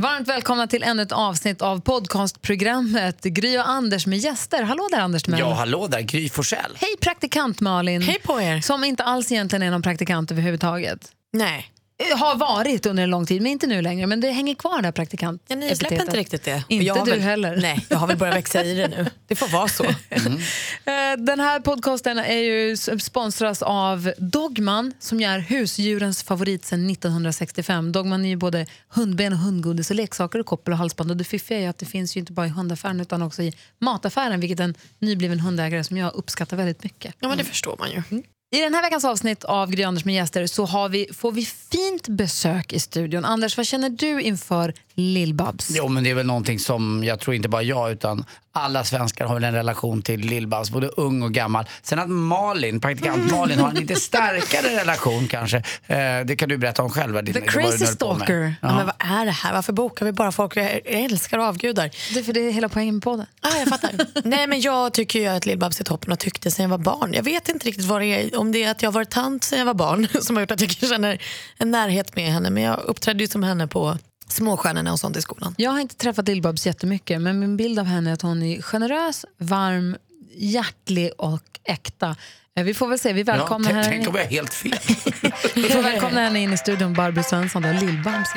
Varmt välkomna till ännu ett avsnitt av podcastprogrammet Gry och Anders med gäster. Hallå där Anders Timell. Ja, hallå där, Gry Forssell. Hej praktikant Malin. Hej på er. Som inte alls egentligen är någon praktikant överhuvudtaget. Nej, Har varit under en lång tid, men inte nu längre. Men det hänger kvar där praktikant. ja, ni släpper inte riktigt det. Inte du väl, heller. Nej, jag har väl börjat växa i det nu. Det får vara så. Eh, Den här podcasten är ju sponsras av Dogman som är husdjurens favorit sedan 1965. Dogman är ju både hundben och hundgodis och leksaker och koppel och halsband. Och det fiffiga är att det finns ju inte bara i hundaffären utan också i mataffären vilket en nybliven hundägare som jag uppskattar väldigt mycket. Ja, men det förstår man ju. I den här veckans avsnitt av Gry Anders med gäster så har vi, får vi fint besök i studion. Anders, vad känner du inför Lill-Babs? Jo, men det är väl någonting som jag tror inte bara jag utan alla svenskar har väl en relation till Lill-Babs, både ung och gammal. Sen att Malin, praktikant Malin har en lite starkare relation kanske. Eh, det kan du berätta om själv. Din, The crazy stalker. Ja. men vad är det här? Varför bokar vi bara folk jag älskar och avgudar? Det är för det är hela poängen med podden. Ah, jag fattar. Nej, men jag tycker ju att Lill-Babs är toppen och tyckte sen jag var barn. Jag vet inte riktigt vad det är, om det är att jag har varit tant sen jag var barn som har gjort att jag känner en närhet med henne. Men jag uppträdde ju som henne på småstjärnorna och sånt i skolan. Jag har inte träffat Lill-Babs jättemycket men min bild av henne är att hon är generös, varm, hjärtlig och äkta. Eh, Vi får väl se, vi Ja, välkomnar, tänk, tänk henne, om jag är helt fel. vi får välkomna henne in i studion, Barbro Svensson, och Lill-Babs.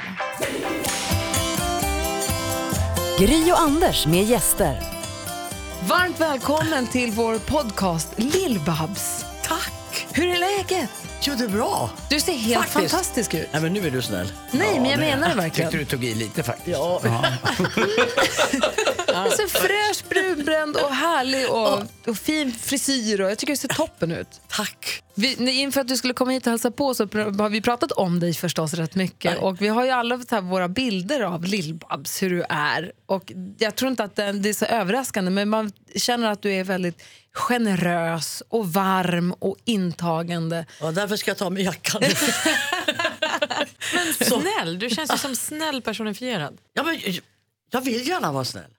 Gry och Anders med gäster. Varmt välkommen till vår podcast Lill-Babs. Tack! Hur är läget? Jo, det är bra. Du ser helt Faktiskt. fantastisk ut. Nej, men nu är du snäll. Nej, men jag menar det Tyckte verkligen. du tog i lite faktiskt. Ja. Du ser fräsch, brunbränd och härlig och, och fin frisyr. Och jag tycker du ser toppen ut. Tack. Vi, inför att du skulle komma hit och hälsa på så har vi pratat om dig förstås rätt mycket. Nej. Och vi har ju alla så här, våra bilder av Lill-Babs, hur du är. Och jag tror inte att det, är så överraskande men man känner att du är väldigt generös och varm och intagande. Ja, därför ska jag ta med jackan. Snäll, du känns ju som snäll personifierad. ja, men, jag vill gärna vara snäll.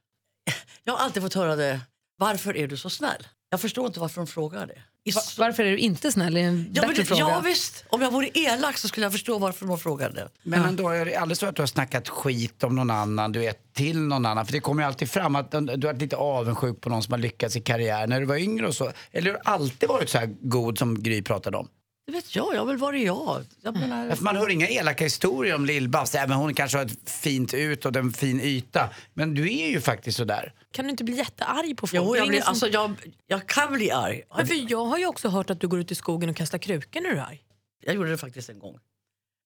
Jag har alltid fått höra det. Varför är du så snäll? Jag förstår inte varför de frågar det. Va- varför är du inte snäll? Är en ja, bättre men, fråga. ja visst, om jag vore elak så skulle jag förstå varför de frågade det. Men ändå är det aldrig så att du har snackat skit om någon annan, du vet, till någon annan. För det kommer ju alltid fram att du har lite avundsjuk på någon som har lyckats i karriär när du var yngre och så. Eller har du alltid varit så här god som Gry pratade om? Det vet jag, jag har väl varit jag. jag menar, Man hör inga elaka historier om Lill-Babs. Även hon kanske har ett fint ut och en fin yta. Men du är ju faktiskt sådär. Kan du inte bli jättearg på folk? jo, jag, blir, som- alltså, jag, jag kan bli arg. Men för jag har ju också hört att du går ut i skogen och kastar krukor när du är arg. Jag gjorde det faktiskt en gång.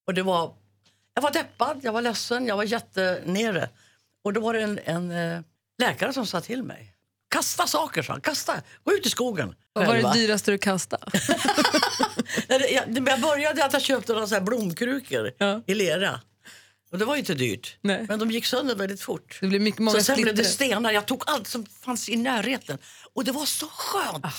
Och det var, jag var deppad, jag var ledsen, jag var jättenere. Och då var det en, en eh, läkare som sa till mig. Kasta saker, sa han. Kasta, gå ut i skogen. Vad var det själva." dyraste du kastade? Jag, jag började att jag köpte några så här blomkrukor Ja. i lera. Och det var inte dyrt. Nej. Men de gick sönder väldigt fort. Det blir mycket, många så sen blev det splitter. stenar. Jag tog allt som fanns i närheten. Och det var så skönt. Ah.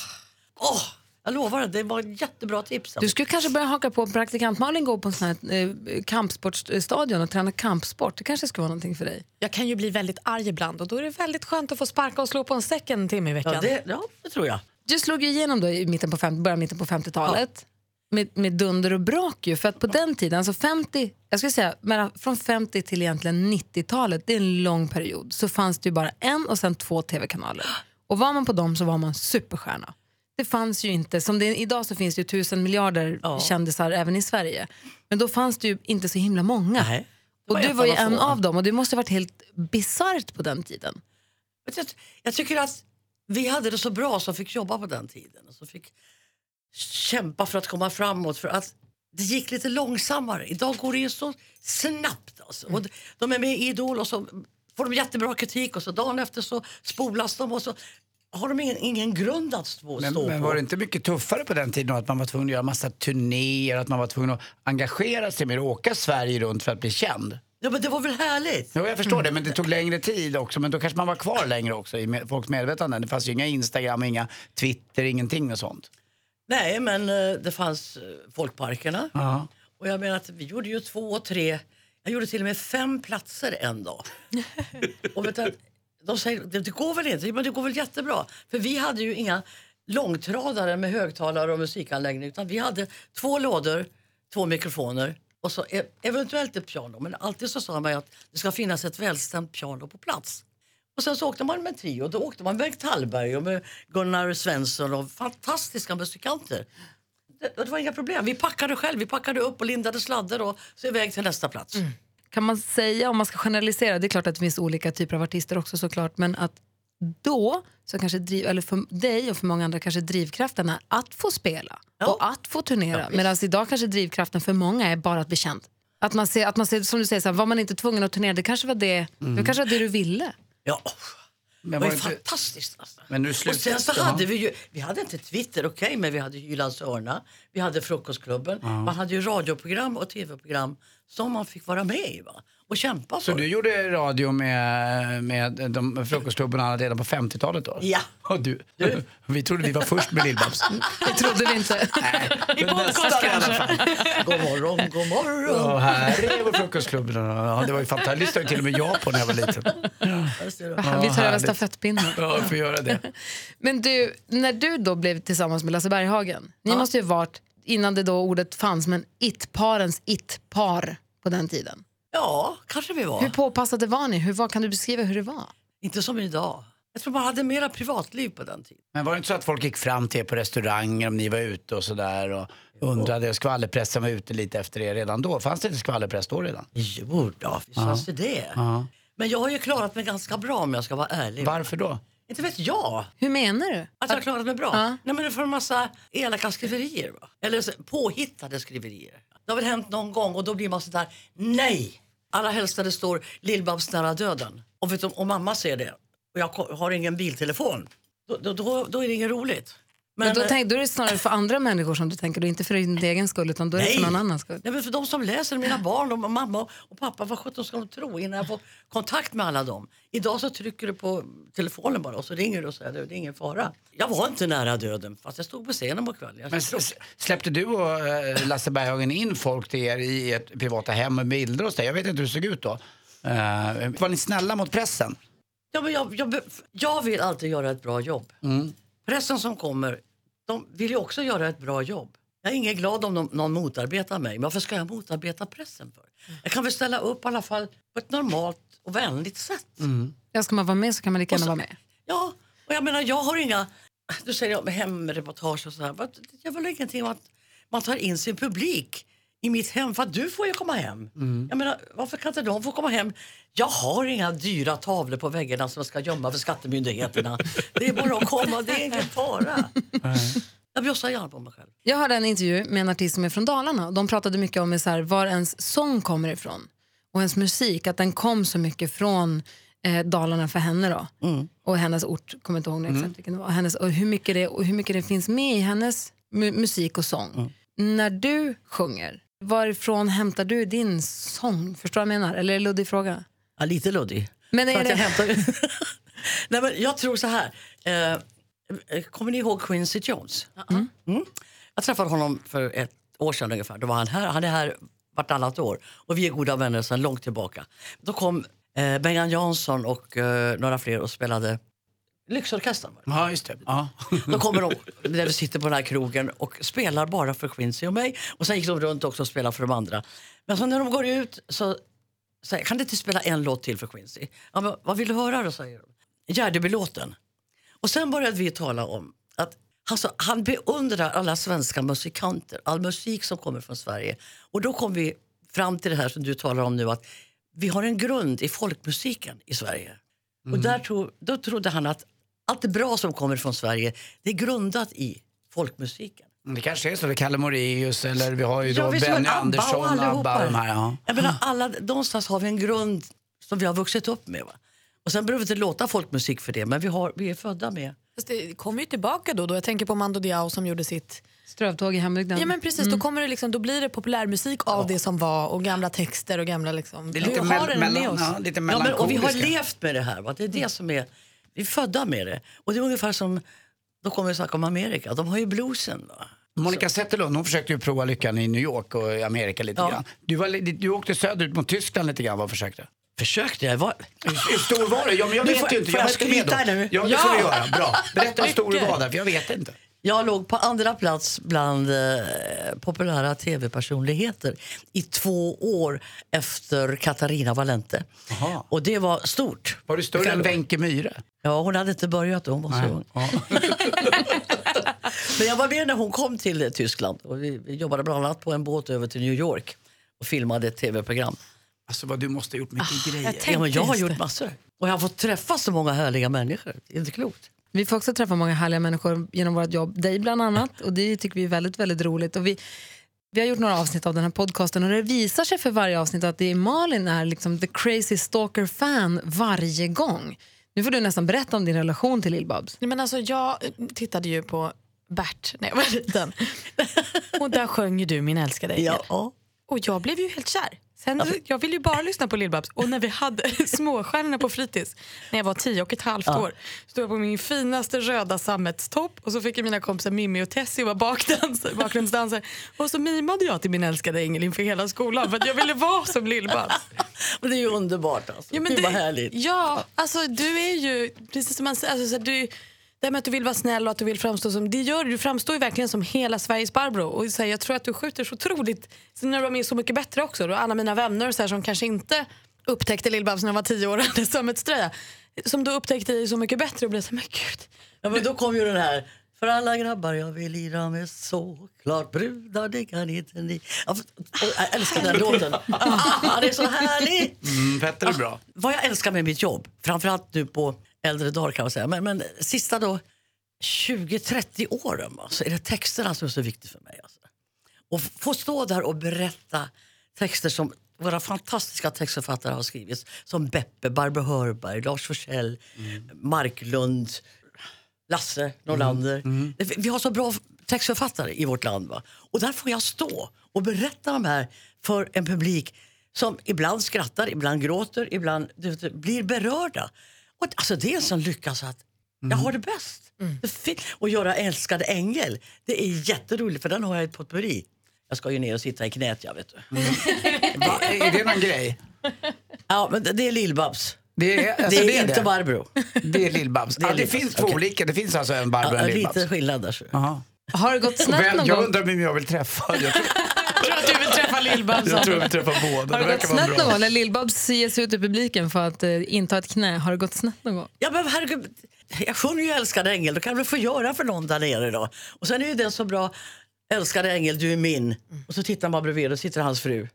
Åh, jag lovar, det, det var ett jättebra tips. Du skulle kanske börja haka på praktikant Malin går på en sån här eh, kampsportstadion och träna kampsport. Det kanske skulle vara någonting för dig. Jag kan ju bli väldigt arg ibland och då är det väldigt skönt att få sparka och slå på en säck en timme i veckan. ja, det, ja, det tror jag. Du slog ju igenom då i mitten på, fem, början mitten på 50-talet. Med, med dunder och brak ju. För att på den tiden, alltså 50, jag skulle säga mellan, från 50 till egentligen 90-talet, det är en lång period, så fanns det ju bara en och sen två tv-kanaler. Och var man på dem så var man superstjärna. Det fanns ju inte, som det är, idag så finns det ju tusen miljarder Ja. kändisar även i Sverige. Men då fanns det ju inte så himla många. Nej, och du var ju en av dem och det måste ha varit helt bisarrt på den tiden. Jag, jag tycker att vi hade det så bra som fick jobba på den tiden. Och som fick kämpa för att komma framåt. För att det gick lite långsammare. Idag går det ju så snabbt. Alltså. Och de- de är med i Idol och så får de jättebra kritik och så dagen efter så spolas de och så har de ingen, ingen grund att stå, Men, stå men på. var det inte mycket tuffare på den tiden att man var tvungen att göra massa turnéer, att man var tvungen att engagera sig mer och åka Sverige runt för att bli känd? Ja, men det var väl härligt? Jo, jag förstår det, men det tog längre tid också. Men då kanske man var kvar längre också i med- folks medvetande. Det fanns ju inga Instagram, inga Twitter, ingenting och sånt. Nej, men eh, det fanns eh, folkparkerna. Ja. Och jag menar att vi gjorde ju två, tre, jag gjorde till och med fem platser en dag. och vet du, de säger, det, det går väl inte? Men det går väl jättebra. För vi hade ju inga långtradare med högtalare och musikanläggning utan vi hade två lådor, två mikrofoner och så e- eventuellt ett piano. Men alltid så sa man mig att det ska finnas ett välstämt piano på plats. Och sen så åkte man med en trio. Då åkte man med Tallberg och med Gunnar Svensson och fantastiska musikanter. Det, det var inga problem. Vi packade själv. Vi packade upp och lindade sladdar och så iväg till nästa plats. Mm. Kan man säga, om man ska generalisera, det är klart att det finns olika typer av artister också såklart, men att då, så kanske driv, eller för dig och för många andra kanske drivkraften är att få spela Ja. och att få turnera. Ja. Medan idag kanske drivkraften för många är bara att bli känd. Att man ser, att man ser som du säger, så här, var man inte tvungen att turnera, det kanske var det, det kanske var det du ville. Ja, Men det var ju inte, fantastiskt. Alltså. men du Och slutade... sen så hade vi ju, vi hade inte Twitter, okej, men vi hade Jyllands hörna, vi hade Frukostklubben, man hade ju radioprogram och tv-program som man fick vara med i va? och kämpa Så för. du gjorde radio med, med de frukostklubbarna redan på 50-talet då? Ja. Och du, vi trodde vi var först med Lill-Babs. Det trodde vi inte. I podcast kanske. God morgon, god morgon. Och här är vår frukostklubb. Ja, det var ju fantastiskt. Lyssnade till och med jag på när jag var liten. Du. vi tar över stafettpinnen. Ja, vi får göra det. Men du, när du då blev tillsammans med Lasse Berghagen, ni måste ju ha varit, innan det då ordet fanns, men it-parens it-par på den tiden. Ja, kanske vi var. Hur påpassade var ni? Hur var, kan du beskriva hur det var? Inte som idag. Jag tror man hade mera privatliv på den tiden. Men var det inte så att folk gick fram till er på restauranger om ni var ute och sådär och undrade, skvallerpressen var ute lite efter er redan då? Fanns det inte skvallerpress då redan? Jo, då, visst fanns det det. Ja. Men jag har ju klarat mig ganska bra om jag ska vara ärlig. Varför då? Inte vet jag. Hur menar du? Att jag har klarat mig bra? Ja. Nej men för en massa elaka skriverier. Va? Eller så- påhittade skriverier. Det har väl hänt någon gång och då blir man sådär, nej! Allra helst när det står Lill-Babs nära döden. Och, vet du, och mamma ser det och jag ko- har ingen biltelefon. Då, då, då, då är det inget roligt. Men då, eh, tänk, då är det snarare för andra människor som du tänker, och inte för din egen skull, utan då är det för någon annans skull. Nej, men för de som läser, mina barn och mamma och pappa, vad sjutton ska de tro innan jag får kontakt med alla dem? Idag så trycker du på telefonen bara och så ringer du och säger det är ingen fara. Jag var inte nära döden fast jag stod på scenen på kvällen. Men släppte du och eh, Lasse Berghagen in folk till er i ert privata hem med bilder och så? Jag vet inte hur det såg ut då. Eh, var ni snälla mot pressen? Ja, men jag, jag, jag vill alltid göra ett bra jobb. Pressen som kommer, de vill ju också göra ett bra jobb. Jag är ingen glad om de, någon motarbetar mig, men varför ska jag motarbeta pressen för? Jag kan väl ställa upp i alla fall på ett normalt och vänligt sätt. Ja, ska man vara med så kan man lika gärna vara med. Ja, och jag menar jag har inga, du säger om hemreportage och så här, jag vill ingenting om att man tar in sin publik i mitt hem för att du får ju komma hem. Jag menar, varför kan inte de få komma hem? Jag har inga dyra tavlor på väggarna som jag ska gömma för skattemyndigheterna. Det är bara att komma, det är ingen fara. Jag bjussar gärna på mig själv. Jag hörde en intervju med en artist som är från Dalarna och de pratade mycket om så här, var ens sång kommer ifrån och ens musik, att den kom så mycket från eh, Dalarna för henne då. Och hennes ort, kommer inte ihåg nu exakt vilken det var. Hennes, och, hur mycket det, och hur mycket det finns med i hennes mu- musik och sång. När du sjunger, varifrån hämtar du din sång? Förstår vad jag menar? Eller är det luddig fråga? Ja, lite luddig. Men är att jag det, hämtar... Nej, men jag tror så här. Eh, kommer ni ihåg Quincy Jones? Mm. Jag träffade honom för ett år sedan ungefär. Då var han här. Han är här vartannat år och vi är goda vänner sedan långt tillbaka. Då kom eh, Bengan Jansson och eh, några fler och spelade Lyxorkestern. Ja, just det. Ja. Då kommer de när vi sitter på den här krogen och spelar bara för Quincy och mig. Och sen gick de runt också och spelade för de andra. Men så när de går ut så säger kan du inte spela en låt till för Quincy? Ja, men, vad vill du höra då? säger de. Gärdebylåten. Och sen började vi tala om att alltså, han beundrar alla svenska musikanter, all musik som kommer från Sverige. Och då kom vi fram till det här som du talar om nu att vi har en grund i folkmusiken i Sverige. Och där tro, då trodde han att allt det bra som kommer från Sverige det är grundat i folkmusiken. Det kanske är så. Det är Kalle Moraeus eller vi har ju Ja, då men Benny ABBA och Andersson, allihopa. ABBA, de här. Ja. Jag menar, alla, någonstans har vi en grund som vi har vuxit upp med. Va? Och sen behöver vi inte låta folkmusik för det, men vi, har, vi är födda med. Fast det kommer ju tillbaka då, då. Jag tänker på Mando Diao som gjorde sitt... strövtåg i hembygden? Ja men precis, då, kommer det liksom, då blir det populärmusik av det som var och gamla texter och gamla liksom. Det är lite, vi har mel- den med mellan, oss. ja, lite Ja, men, och vi har levt med det här. Va? Det är det som är, vi är födda med det. Och det är ungefär som, då kommer vi snacka om Amerika, de har ju bluesen. Va? Monica Zetterlund hon försökte ju prova lyckan i New York och i Amerika lite Ja. grann. Du, var, du åkte söderut mot Tyskland lite grann och försökte. Försökte jag? Var, Hur, stor var du? Ja, men jag vet får- ju inte. får Jag jag skryta nu? Ja, det Ja! får du göra. Bra. Berätta hur stor du var där, för jag vet inte. Jag låg på andra plats bland eh, populära tv-personligheter i två år efter Katarina Valente. Jaha. Och det var stort. Var du större än Wenche Myhre? Ja, hon hade inte börjat då, hon var så ung. Ja. Men jag var med när hon kom till Tyskland. Och vi, vi jobbade bland annat på en båt över till New York och filmade ett tv-program. Alltså vad du måste ha gjort mycket grejer. jag Ja, men jag har gjort massor. Och jag har fått träffa så många härliga människor. Det är inte klokt. Vi får också träffa många härliga människor genom vårt jobb, dig bland annat. Och det tycker vi är väldigt, väldigt roligt. Och vi, vi har gjort några avsnitt av den här podcasten och det visar sig för varje avsnitt att det är Malin är liksom the crazy stalker fan varje gång. Nu får du nästan berätta om din relation till Lill-Babs. Nej, men alltså, jag tittade ju på Bert när jag var liten. Och där sjöng ju du Min älskade ängel. Ja. Och jag blev ju helt kär. Sen, jag ville ju bara lyssna på Lill-Babs. Och när vi hade småstjärnorna på fritids, när jag var tio och ett halvt år, stod jag på min finaste röda sammetstopp och så fick jag mina kompisar Mimmi och Tessie vara bakdansare, bakgrundsdansare. Och så mimade jag till min älskade ängel inför hela skolan för att jag ville vara som Lill-Babs. Det är ju underbart. Alltså. Ja, men vad det- härligt. Ja, alltså du är ju, precis som man säger, alltså, du, det här med att du vill vara snäll och att du vill framstå som, det gör du. Du framstår ju verkligen som hela Sveriges Barbro. Och så här, jag tror att du skjuter så otroligt, sen när du var med Så mycket bättre också, då alla mina vänner så här, som kanske inte upptäckte Lill-Babs när jag var tio år och hade sammetströja, som då upptäckte dig Så mycket bättre och blev så här, men gud. Ja, men då kom ju den här. För alla grabbar jag vill lira med såklart brudar det kan inte ni. Ja, för- och jag älskar den låten. Ah, det är så härligt! Mm, Petter är bra. Vad jag älskar med mitt jobb, framförallt nu på äldre dagar kan man säga, men, men sista då 20-30 åren va, så är det texterna som är så viktigt för mig. Alltså. Och få stå där och berätta texter som våra fantastiska textförfattare har skrivit. Som Beppe, Barbro Hörberg, Lars Forssell, Marklund, Lasse Norlander. Vi- Vi har så bra textförfattare i vårt land. Va? Och där får jag stå och berätta de här för en publik som ibland skrattar, ibland gråter, ibland vet, blir berörda. Och, alltså, det är en sån lycka så att jag har det bäst. Det är fint. Och göra Älskade ängel, det är jätteroligt för den har jag i ett potpurri. Jag ska ju ner och sitta i knät, jag vet du. Va, är det någon grej? Ja, men det det är Lill-Babs. Det är, alltså, det är inte Barbro. Det är Lill-Babs. Det är Ja, det finns två okej. olika. Det finns alltså en Barbro och Ja, en Lill-Babs. lite skillnad där. Har det gått vem, någon jag gång? undrar vem jag vill träffa. Jag tror, Jag tror att du vill träffa Lill-Babs. jag tror jag vill träffa båda. Har Det det gått snett någon gång när Lill-Babs ger sig ut i publiken för att eh, inta ett knä? Har det gått snett någon gång? Ja, men herregud, jag sjunger ju Älskade ängel, då kan du få göra för någon där nere då. Och sen är ju den så bra, Älskade ängel, du är min. Och så tittar man bredvid och sitter hans fru.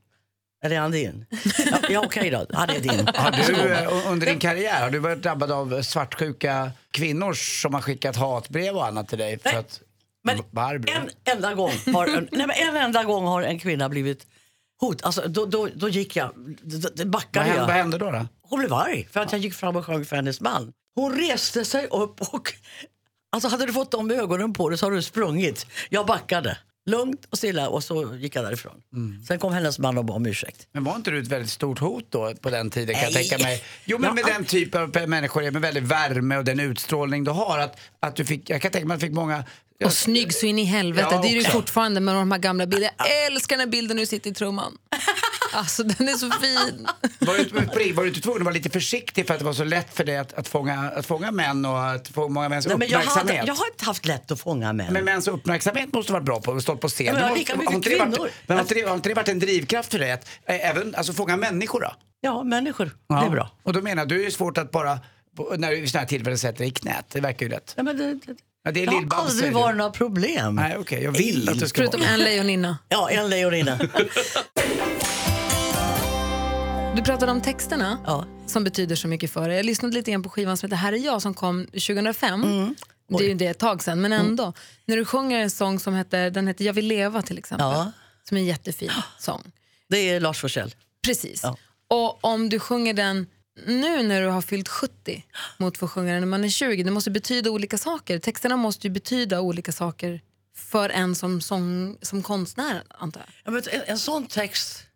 Är det han din? Ja, ja okej då, det är din. Har du eh, under din karriär har du varit drabbad av svartsjuka kvinnor som har skickat hatbrev och annat till dig? För Nej, att, Men Barbro? en enda gång har en, nej, men en enda gång har en kvinna blivit hot. Alltså, då, då, då gick jag, då, vad, backade vad jag. hände då? då? Hon blev arg för att jag gick fram och sjöng för hennes man. Hon reste sig upp och... Alltså hade du fått de ögonen på dig så hade du sprungit. Jag backade. Lugnt och stilla och så gick jag därifrån. Sen kom hennes man och bad om ursäkt. Men var inte du ett väldigt stort hot då på den tiden kan jag Nej. tänka mig? Jo men med den typen av människor med väldigt värme och den utstrålning du har att, att du fick, jag kan tänka mig att du fick många Och snygg så in i helvete. Ja, det är du fortfarande med de här gamla bilderna. Jag älskar den här bilden när du sitter i trumman. Alltså den är så fin. Var du, var du inte tvungen att vara lite försiktig för att det var så lätt för dig att, att, fånga, att fånga män och att få många mäns Nej, men jag, uppmärksamhet? hade, jag har inte haft lätt att fånga män. Men mäns uppmärksamhet måste du vara bra på att stå på scen. Ja, men jag har lika mycket inte det varit- kvinnor. Men har inte, det, har inte det varit en drivkraft för dig att eh, även alltså, fånga människor då? Ja, människor. Det är bra. Och då menar jag, du är svårt att bara, på- när du vid sådana här tillfällen sätter dig i knät. Det verkar ju lätt. Ja, men det, det, Ja, det är det har aldrig varit några problem. Nej okej, jag vill att du ska Förutom vara. en lejoninna. Ja, en lejoninna. Du pratade om texterna Ja. som betyder så mycket för dig. Jag lyssnade lite grann på skivan som heter Här är jag som kom 2005. Mm. Det är ju det ett tag sedan, men ändå. När du sjunger en sång som heter, den heter Jag vill leva till exempel. Ja. Som är en jättefin sång. Det är Lars Forssell. Precis. Ja. Och om du sjunger den nu när du har fyllt 70 mot för att sjunga den när man är 20, det måste betyda olika saker. Texterna måste ju betyda olika saker för en som, sång, som konstnär, antar jag. Ja, men en, en sån text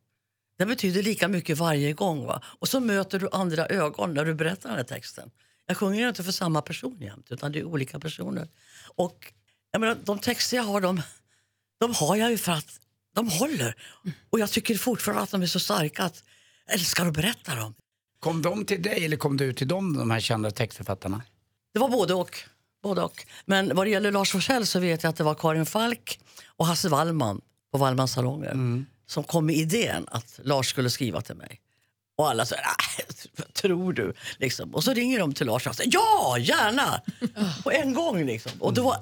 den betyder lika mycket varje gång. Va? Och så möter du andra ögon när du berättar den här texten. Jag sjunger inte för samma person jämt, utan det är olika personer. Och jag menar, de texter jag har, de, de har jag ju för att de håller. Och jag tycker fortfarande att de är så starka att jag älskar att berätta dem. Kom de till dig eller kom du till dem, de här kända textförfattarna? Det var både och. både och. Men vad det gäller Lars Forssell så vet jag att det var Karin Falk och Hasse Wallman på Wallmans salonger som kom med idén att Lars skulle skriva till mig. Och alla säger, vad tror du? Liksom. Och så ringer de till Lars och säger, ja, gärna! på en gång liksom. Och det, var,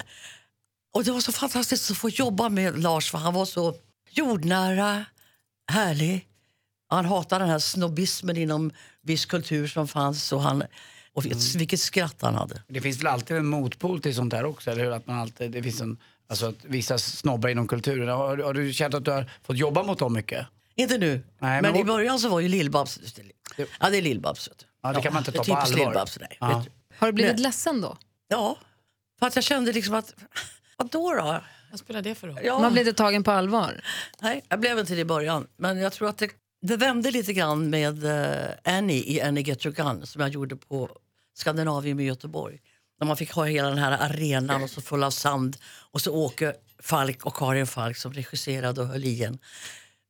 och det var så fantastiskt att få jobba med Lars för han var så jordnära, härlig. Han hatade den här snobbismen inom viss kultur som fanns. Och, han, och vilket, vilket skratt han hade. Det finns väl alltid en motpol till sånt här också, eller hur? Att man alltid, det finns en, alltså att vissa snobbar inom kulturen. Har, har du känt att du har fått jobba mot dem mycket? Inte nu, Nej, men, men i början så var ju Lill-Babs... Ja, det är Lill-Babs. Ja, det kan man inte ta på allvar. Nej. Ja. Har du blivit Nej. ledsen då? Ja, för att jag kände liksom att... Vadå då? Vad spelar det för roll? Ja. Man blir inte tagen på allvar? Nej, jag blev inte det i början. Men jag tror att det, det vände lite grann med eh, Annie i Annie Get Your Gun som jag gjorde på Skandinavien i Göteborg. När man fick ha hela den här arenan och så full av sand och så Åke Falk och Karin Falk som regisserade och höll i en.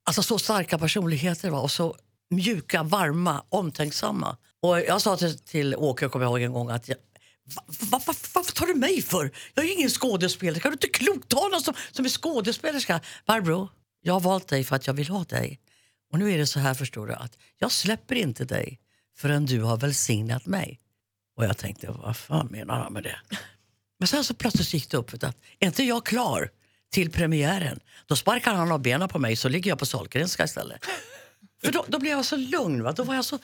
Alltså så starka personligheter va? och så mjuka, varma, omtänksamma. Och jag sa till, till Åke, kommer jag ihåg en gång, att jag, Va, va, va, varför tar du mig för? Jag är ingen skådespelare. Kan du inte klokt ta någon som, som är skådespelerska? Barbro, jag har valt dig för att jag vill ha dig. Och nu är det så här förstår du att jag släpper inte dig förrän du har välsignat mig. Och jag tänkte, vad fan menar han med det? Men sen så plötsligt gick det upp att är inte jag klar till premiären, då sparkar han av benen på mig så ligger jag på Sahlgrenska istället. För då, då blev jag så lugn. Va? Då var jag så...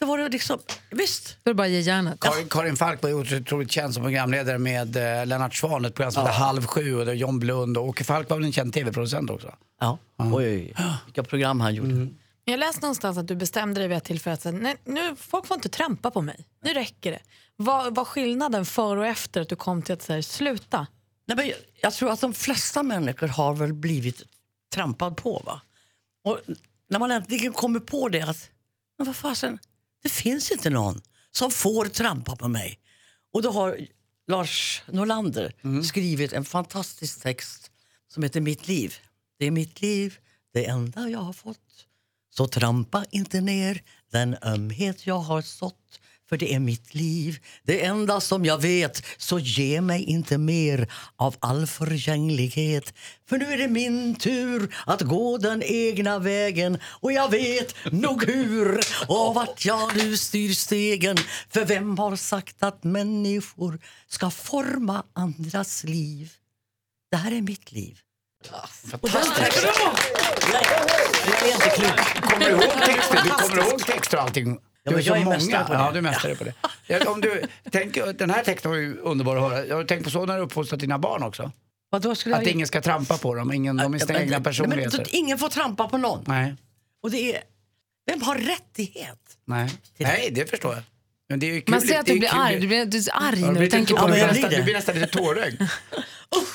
Då var det liksom, visst, Då bara ge järnet. Karin, Karin Falk var otroligt känd som programledare med eh, Lennart Swahn, ett program som hette Halv sju och det var John Blund och Åke Falk var väl en känd tv-producent också. Ja. Oj, oj, oj. Vilka program han gjorde. Jag läste någonstans att du bestämde dig vid ett tillfälle att säga, nej, nu, folk får inte trampa på mig. Nu räcker det. Vad var skillnaden för och efter att du kom till att säga sluta? Nej, men jag, jag tror att de flesta människor har väl blivit trampad på. Va? Och när man äntligen kommer på det att men vad fasen, det finns inte någon som får trampa på mig. Och då har Lars Norlander skrivit en fantastisk text som heter Mitt liv. Det är mitt liv, det enda jag har fått. Så trampa inte ner den ömhet jag har sått. För det är mitt liv, det enda som jag vet. Så ge mig inte mer av all förgänglighet. För nu är det min tur att gå den egna vägen. Och jag vet nog hur och vart jag nu styr stegen. För vem har sagt att människor ska forma andras liv? Det här är mitt liv. Nej, jag är inte klok. Kommer du ihåg texter? Du kommer ihåg texter och allting? Ja, men Du jag är mästare på det. Ja, du är mästare på det. Ja, om du, tänk, den här texten var ju underbar att höra. Jag har tänkt på så när du uppfostrat dina barn också. Vadå, skulle Att jag... ingen ska trampa på dem, ingen, de är sina Men- egna personligheter. Men, ingen får trampa på någon. Nej, Och det är... Vem har rättighet? nej. Nej, det förstår jag. Men det är ju kul. Man ser att du blir arg. Du blir, du är arg Ja, när du tänker på Ja, det. nästan-. Du blir nästan lite tårögd.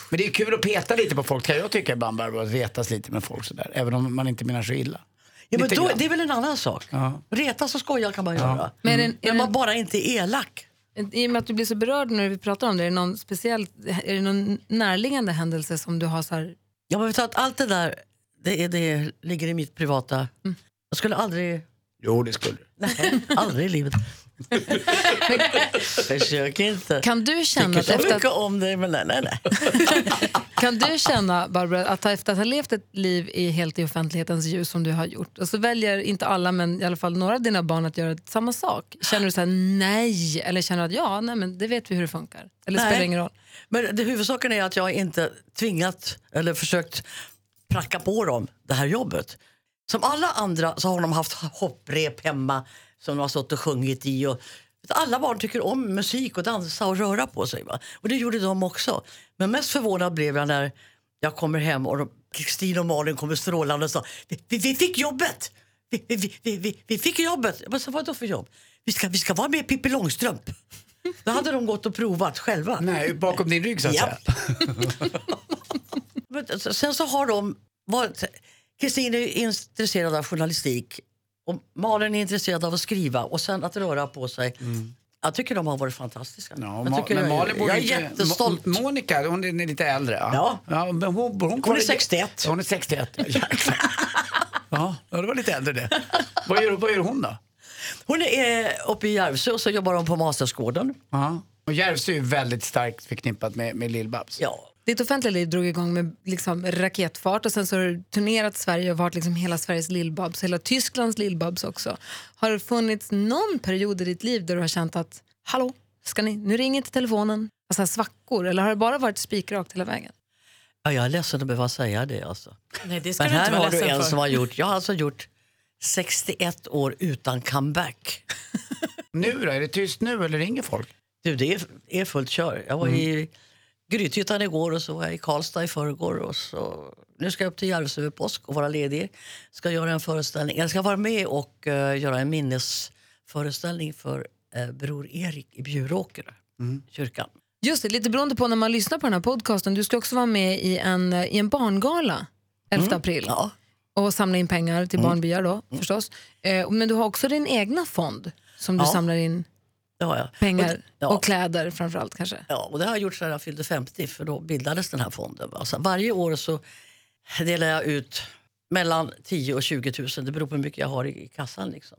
Men det är kul att peta lite på folk kan jag tycka ibland Barbro, att retas lite med folk sådär. Även om man inte menar så illa. Ja, men då, det är väl en annan sak. Ja. Retas och skoja kan man göra. Men det- är Men man bara inte är elak. I och med att du blir så berörd när vi pratar om det, är det någon speciell, är det någon närliggande händelse som du har så här, Ja, men vet du att allt det där det, är, det ligger i mitt privata... Jag skulle aldrig... Jo, det skulle du. Aldrig i livet. Försök inte. kan du känna att efter att, om dig, men nej, nej, nej. kan du känna Barbara, att efter att ha levt ett liv i helt i offentlighetens ljus som du har gjort och så väljer inte alla men i alla fall några av dina barn att göra samma sak. Känner du så här nej eller känner du att ja, nej men det vet vi hur det funkar? Eller Nej. spelar ingen roll? Men det huvudsaken är att jag inte tvingat eller försökt pracka på dem det här jobbet. Som alla andra så har de haft hopprep hemma som de har stått och sjungit i. Och alla barn tycker om musik och dansa och röra på sig. Va? Och det gjorde de också. Men mest förvånad blev jag när jag kommer hem och Kristin och Malin kommer strålande och sa vi, vi, vi fick jobbet! Vi, vi, vi, vi, vi fick jobbet! Jag bara, så vad då för jobb? Vi ska, vi ska vara med Pippi Långstrump. Då hade de gått och provat själva. Nej, bakom din rygg så att säga. Men sen så har de varit... Kristin är intresserad av journalistik och Malin är intresserad av att skriva och sen att röra på sig. Jag tycker de har varit fantastiska. Ja, jag, tycker men Malin borde jag är inte- jättestolt. Mo- Monica, hon är lite äldre. Ja. ja men hon, hon, Hon är 61. Hon är 61. Ja, det var lite äldre det. Vad gör, vad gör hon då? Hon är eh, uppe i Järvsö och så jobbar hon på Mastersgården. Och Järvsö är väldigt starkt förknippat med, med Lill-Babs. Ja, Ditt offentliga liv drog igång med liksom raketfart och sen så har du turnerat Sverige och varit liksom hela Sveriges lillbabs, hela Tysklands lillbabs också. Har det funnits någon period i ditt liv där du har känt att hallå, ska ni, nu ringer inte telefonen, alltså svackor eller har det bara varit spikrakt hela vägen? ja jag är ledsen att behöva säga det alltså. Nej, det ska Men här inte vara har du en för. som har gjort, jag har alltså gjort 61 år utan comeback. Nu då? Är det tyst nu eller ringer folk? Du, det är, är fullt kör. Jag var Mm. I Grythyttan igår och så var jag i Karlstad i förrgår. Och så, nu ska jag upp till Järvsö över påsk och vara ledig. Ska göra en föreställning. Jag ska vara med och eh, göra en minnesföreställning för uh, Bror Erik i Bjuråker, Mm. kyrkan. Just det, lite beroende på när man lyssnar på den här podcasten, du ska också vara med i en, eh, i en barngala 11 april Ja. och samla in pengar till barnbyar då förstås. Eh, men du har också din egna fond som du Ja. samlar in Har jag. pengar Och, det- ja. och kläder framförallt kanske. Ja, och det har jag gjort sedan jag fyllde 50 för då bildades den här fonden. va. Så varje år så delar jag ut mellan 10 och 20 000. Det beror på hur mycket jag har i, i kassan. Liksom.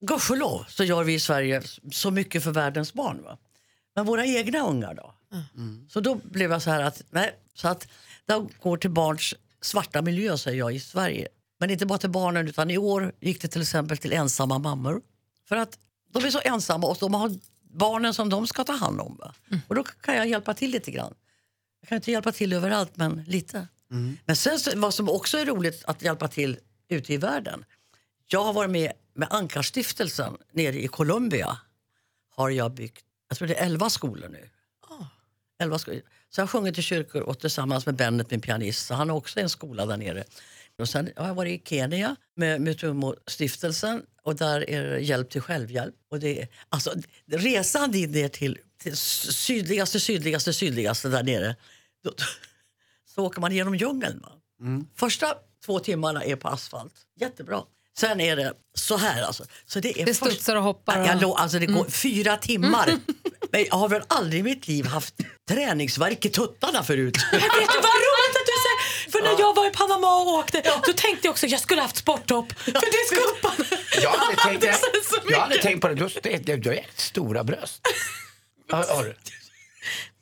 Gudskelov så gör vi i Sverige så mycket för världens barn. Va? Men våra egna ungar då? Så då blev jag så här att, nej, så att det går till barns svarta miljö säger jag i Sverige. Men inte bara till barnen utan i år gick det till exempel till ensamma mammor. För att de är så ensamma och de har barnen som de ska ta hand om. Va? Och då kan jag hjälpa till lite grann. Jag kan inte hjälpa till överallt men lite. Men sen vad som också är roligt att hjälpa till ute i världen. Jag har varit med med Ankarstiftelsen nere i Colombia. Har jag byggt, jag tror det är 11 skolor nu. 11 skolor. Så jag har sjungit i kyrkor och tillsammans med Bennet, min pianist. Så han har också en skola där nere. Och sen har jag varit i Kenya med Mutumo-stiftelsen och där är det hjälp till självhjälp. Och det är, alltså, resan dit ner till, till sydligaste, sydligaste, sydligaste där nere. Då, så åker man genom djungeln. Va? Första två timmarna är på asfalt. Jättebra. Sen är det så här alltså. Så det, är Det först- studsar och hoppar Jag, alltså det går fyra timmar. Men jag har väl aldrig i mitt liv haft träningsvärk i tuttarna förut. Vet du vad roligt att du säger? För när jag var i Panama och åkte, då tänkte jag också att jag skulle haft sporttopp. För det skumpan. Jag har aldrig tänkt, Det jag mycket. tänkt på det. Du har, du, har jävligt stora bröst. Har, har du?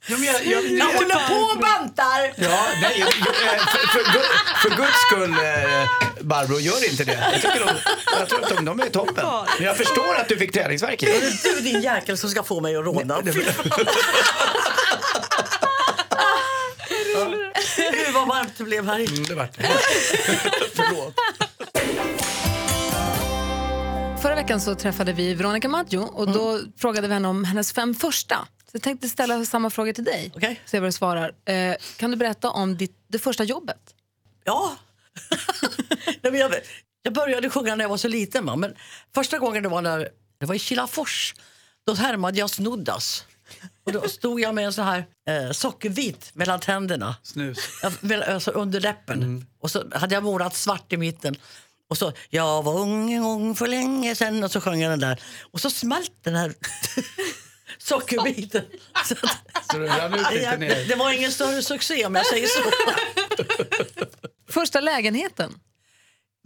Ja, men jag, jag, Jag jag, håller på och bantar! ja, nej, jag, jag, för, för, Gud- för guds skull, eh, Barbro, gör inte det. Jag, tycker de, jag tror att de, de är toppen. Men jag förstår att du fick träningsvärk. Det är du din jäkel som ska få mig att råna. Gud vad varmt det blev här Mm, det vart det. Förlåt. Förra veckan så träffade vi Veronica Maggio och då frågade vi henne om hennes fem första. Så jag tänkte ställa samma fråga till dig. Okej. Se vad du svarar. Eh, kan du berätta om ditt, det första jobbet? Ja. Nej, men jag, jag började sjunga när jag var så liten. Men första gången det var när det var i Kilafors. Då härmade jag Snoddas. Och då stod jag med en sån här eh, sockerbit mellan tänderna. Snus. Jag- Alltså under läppen. Och så hade jag målat svart i mitten. Och så, jag var ung en gång för länge sedan. Och så sjöng jag den där. Och så smält den här sockerbiten. Så att, Så jag, det var ingen större succé om jag säger så. Första lägenheten?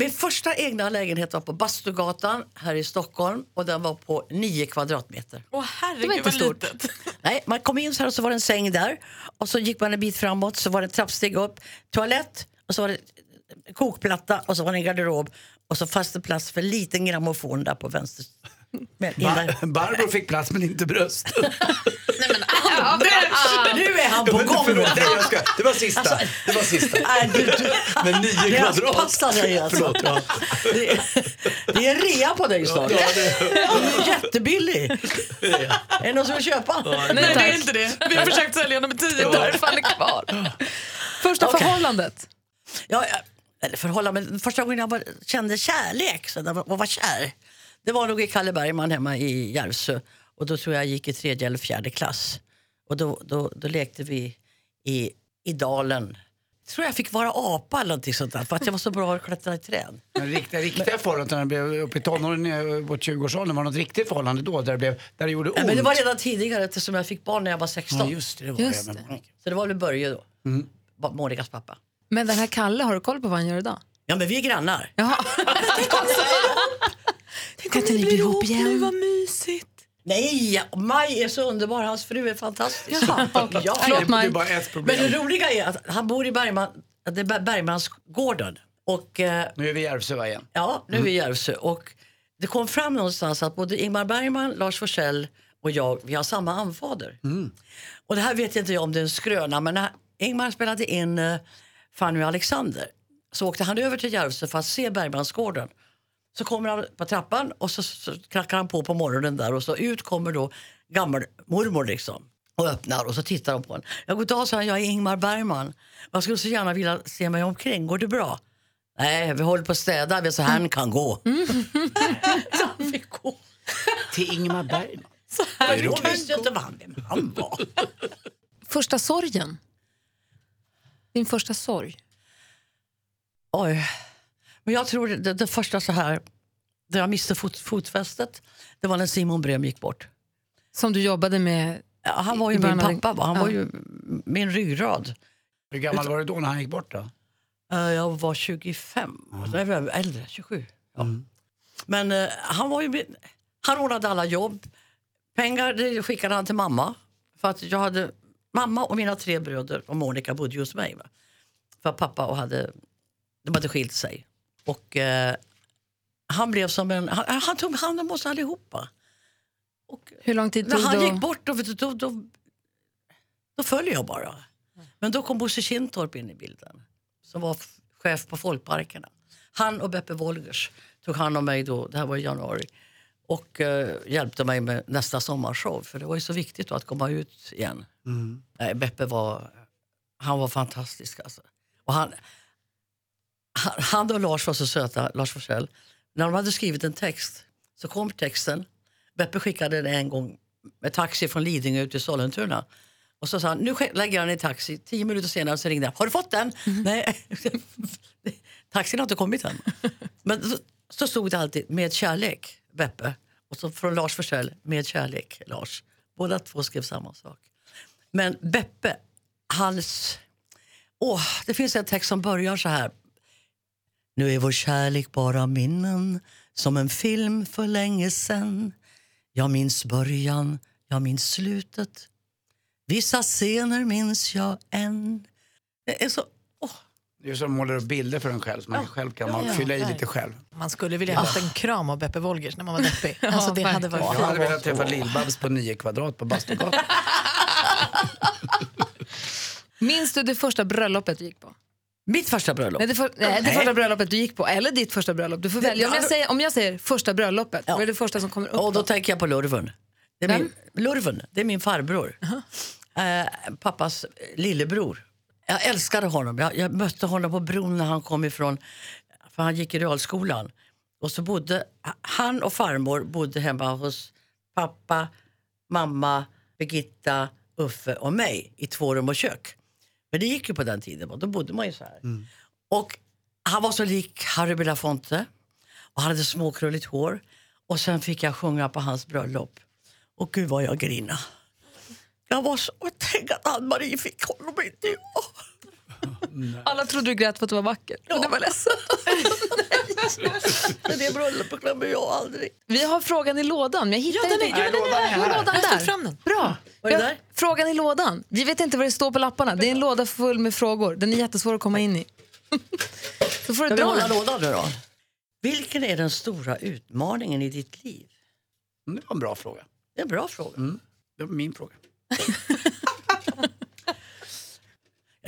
Min första egna lägenhet var på Bastugatan här i Stockholm och den var på 9 kvadratmeter. Åh Det var herregud inte stort. litet. Nej, man kom in så här och så var det en säng där och så gick man en bit framåt så var det trappsteg upp, toalett och så var det kokplatta och så var det en garderob och så fanns det plats för en liten grammofon där på vänster. Men Bar Barbro fick plats men inte bröst. nu är han på gång! Förlåt, nej, jag ska. Det var sista. Det var sista. Nej, du, du, Men nio kvadrat. passa dig alltså. Förlåt, ja. Det, är- det är rea på dig snart. Ja, det- är jättebillig. Är det någon som vill köpa? Nej, det är inte det. Vi har försökt sälja dem i tio år. Är kvar. Första Okej. förhållandet? Ja, ja, eller förhållande, men första gången jag var, kände kärlek så och var kär, det var nog i Kalle Bergman hemma i Järvsö. Och då tror jag jag gick i tredje eller fjärde klass. Och då, då, då lekte vi i, i dalen. Jag tror jag fick vara apa eller någonting sånt där, för att jag var så bra att klättra i träd. Men riktiga, riktiga förhållanden blev uppe i tonåren, eh, på 20-årsåldern, var det något riktigt förhållande då där det, blev, där det gjorde ont? Nej, men det var redan tidigare eftersom jag fick barn när jag var 16. Ja, just det. det var Just det. det. Så det var väl Börje då, mm. Monikas pappa. Men den här Kalle, har du koll på vad han gör idag? Ja men vi är grannar. Jaha. Om ni blir ihop igen. Gud vad mysigt. Nej, Maj är så underbar. Hans fru är fantastisk. ja, Förlåt, Maj. Det är bara ett problem. Men det roliga är att han bor i Bergman, det är Ber- Bergmansgården. Och eh, Nu är vi i Järvsö igen. ja, nu är vi i Järvsö. Och det kom fram någonstans att både Ingmar Bergman, Lars Forssell och jag, vi har samma anfader. Och det här vet jag inte jag om det är en skröna, men när Ingmar spelade in eh, Fanny och Alexander så åkte han över till Järvsö för att se Bergmansgården. Så kommer han på trappan och så, så knackar han på på morgonen där och så ut kommer då gammelmormor liksom och öppnar och så tittar de på honom. Ja, god dag, sa han, jag är Ingmar Bergman. Jag skulle så gärna vilja se mig omkring, går det bra? Nej, vi håller på att städa, vi så han kan gå. så han fick gå. Till Ingmar Bergman. Så här, jag visste inte vad han, vem han var. Första sorgen? Din första sorg? Oj. Men jag tror det, det första så här, där jag miste fot, fotfästet, det var när Simon Brem gick bort. Som du jobbade med? Ja, han var ju min pappa, va? han Ja. var ju min ryggrad. Hur gammal var du då när han gick bort då? Eh, Jag var 25, alltså, jag var äldre, 27. Ja. Men eh, han var ju min, han ordnade alla jobb. Pengar det skickade han till mamma. För att jag hade, mamma och mina tre bröder och Monica bodde hos mig. Va? För pappa och hade, de hade skilt sig. Och eh, han blev som en, han, han tog hand om oss allihopa. Och Hur lång tid när tog han det? gick bort då, då, då, då föll jag bara. Men då kom Bosse Kintorp in i bilden. Som var chef på Folkparkerna. Han och Beppe Wolgers tog hand om mig då, det här var i januari. Och eh, hjälpte mig med nästa sommarshow. För det var ju så viktigt då att komma ut igen. Nej, Beppe var, han var fantastisk alltså. Och han, han, och Lars var så söta, Lars Forssell. När de hade skrivit en text så kom texten. Beppe skickade den en gång med taxi från Lidingö ut till Sollentuna. Och så sa han, nu lägger han i taxi. Tio minuter senare så ringde han, har du fått den? Nej, taxin har inte kommit än. Men så, så stod det alltid, med kärlek, Beppe. Och så från Lars Forssell, med kärlek, Lars. Båda två skrev samma sak. Men Beppe, hans... Åh, det finns en text som börjar så här. Nu är vår kärlek bara minnen som en film för länge sen. Jag minns början, jag minns slutet. Vissa scener minns jag än. Det är så... Det är som målar upp bilder för en själv som man själv kan man fylla i lite själv. Man skulle vilja ha haft en kram av Beppe Wolgers när man var deppig. Alltså, det hade varit Jag hade velat träffa Lill-Babs på 9 kvadrat på Bastugatan. Minns du det första bröllopet du gick på? Mitt första bröllop. Nej, det, för, nej, det första bröllopet du gick på, eller ditt första brölop. Du får välja. Om jag säger, om jag säger första bröllopet, Ja. vad är det första som kommer upp? Och då då? tänker jag på Lurven. Det är min, Lurven, det är min farbror. Eh, pappas lillebror. Jag älskade honom. Jag, jag mötte honom på bron när han kom ifrån, för han gick i realskolan. Och så bodde, han och farmor bodde hemma hos pappa, mamma, Birgitta, Uffe och mig i två rum och kök. Men det gick ju på den tiden, och då bodde man ju så här. Och han var så lik Harry Belafonte och han hade småkrulligt hår. Och sen fick jag sjunga på hans bröllop. Och gud vad jag grina. Jag var så... Tänk att Ann-Marie fick honom inte jag. Alla trodde du grät för att du var vacker. Men det var ledsen. Men det bröllopet glömmer jag aldrig. Vi har frågan i lådan. Jag hittar Ja, den inte. är- ja, den är lådan där. Jo, lådan Jag fram den. Bra. Vad är det Ja, där? Frågan i lådan. Vi vet inte vad det står på lapparna. Det är en låda full med frågor. Den är jättesvår att komma in i. Så får du dra den. lådan nu då? Vilken är den stora utmaningen i ditt liv? Det var en bra fråga. Det är en bra fråga. Det var min fråga.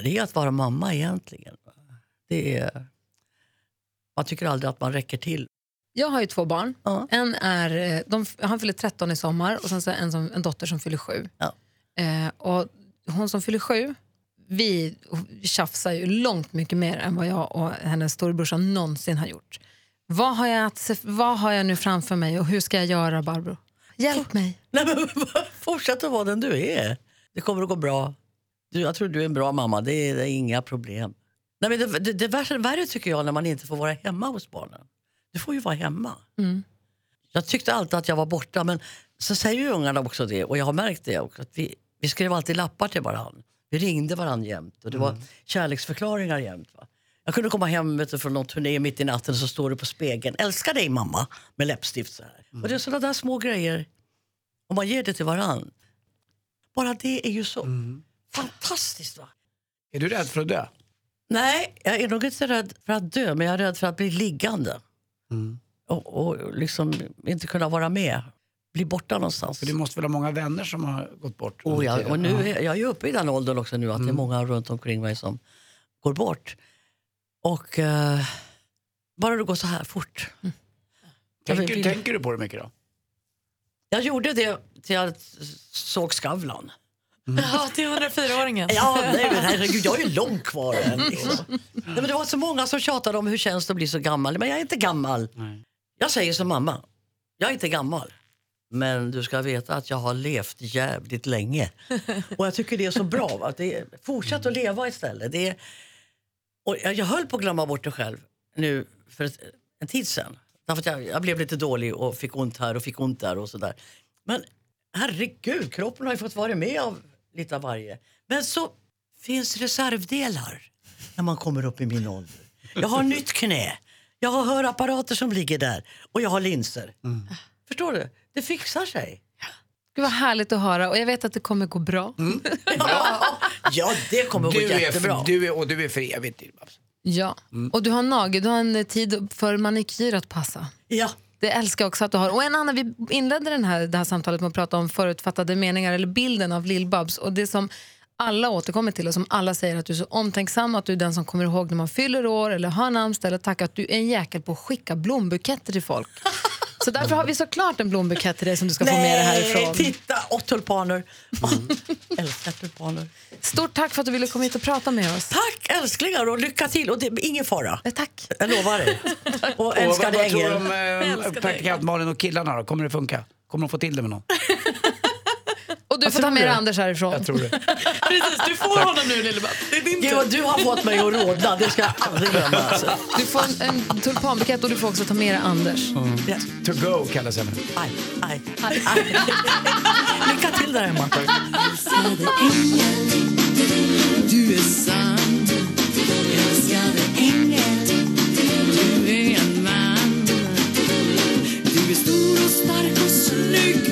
Det är att vara mamma egentligen. Det är... Man tycker aldrig att man räcker till. Jag har ju två barn. Ja. En är, eh, de, han fyller 13 i sommar och sen så en, som, en dotter som fyller 7. Ja. Eh, och hon som fyller 7, vi tjafsar ju långt mycket mer än vad jag och hennes storebrorsa någonsin har gjort. Vad har, jag att, vad har jag nu framför mig och hur ska jag göra Barbro? Hjälp mig. Nej, men, fortsätt att vara den du är. Det kommer att gå bra. Du, jag tror du är en bra mamma. Det är, det är inga problem. Nej, men det, det, det värre, värre tycker jag när man inte får vara hemma hos barnen. Du får ju vara hemma. Mm. Jag tyckte alltid att jag var borta, men så säger ju ungarna också det. Och jag har märkt det också. Att vi, vi skrev alltid lappar till varandra. Vi ringde varandra jämt och det var kärleksförklaringar jämt. Va? Jag kunde komma hem vet du, från någon turné mitt i natten och så står det på spegeln. Älskar dig mamma med läppstift så här. Och det är sådana där små grejer. och man ger det till varann. Bara det är ju så fantastiskt. va? Är du rädd för att dö? Nej, jag är nog inte rädd för att dö, men jag är rädd för att bli liggande. Och, och liksom inte kunna vara med. Bli borta någonstans. För du måste väl ha många vänner som har gått bort? Oh, ja, och nu. Mm. är jag är uppe i den åldern också nu att det är många runt omkring mig som går bort. Och eh, bara det går så här fort. Jag Tänker, vill- tänker du på det mycket då? Jag gjorde det till jag såg Skavlan. Ja, till 104-åringen. Ja, nej, men herregud, jag är ju långt kvar än. Liksom. Nej, men det var så många som tjatade om hur känns det att bli så gammal. Men jag är inte gammal. Nej. Jag säger som mamma, jag är inte gammal. Men du ska veta att jag har levt jävligt länge. Och jag tycker det är så bra. Va? Att det är, fortsätt att leva istället. Det är, och jag, jag höll på att glömma bort det själv nu för ett, en tid. Därför att jag, jag blev lite dålig och fick ont här och fick ont där och sådär. Men herregud, kroppen har ju fått vara med av lite av varje. Men så finns reservdelar när man kommer upp i min ålder. Jag har nytt knä, jag har hörapparater som ligger där och jag har linser. Förstår du? Det fixar sig. Gud vad härligt att höra och jag vet att det kommer gå bra. Ja, det kommer att gå Du är, jättebra. för, du är, och du är för evigt Lill-Babs. Ja. Och du har nagel, du har en tid för manikyr att passa. Ja. Det älskar jag också att du har. Och en annan, vi inledde den här, det här samtalet med att prata om förutfattade meningar eller bilden av Lill-Babs. Och det som alla återkommer till och som alla säger att du är så omtänksam, att du är den som kommer ihåg när man fyller år eller har namnsdag eller tackar, att du är en jäkel på att skicka blombuketter till folk. Så därför har vi såklart en blombukett till dig som du ska få med dig härifrån. titta! Och tulpaner. Åh, älskar tulpaner. Stort tack för att du ville komma hit och prata med oss. Tack älsklingar och lycka till. Och det är ingen fara. Eh, Tack. Jag lovar dig. Och älskade vad, vad tror du ängel. om eh, praktikant Malin och killarna då? Kommer det funka? Kommer de få till det med någon? Och du får ta med dig Anders härifrån. Jag tror det. Precis, du får honom nu Lill-Babs. Det är din Gud, vad du har fått mig att rodna. Det ska jag aldrig glömma. Alltså. Du får en, en tulpanbukett och du får också ta med dig Anders. Ja. To go kallas jag nu. Aj, aj, aj. Lycka till där hemma. Du är sann, älskade ängel Du är en man Du är stor och stark och snygg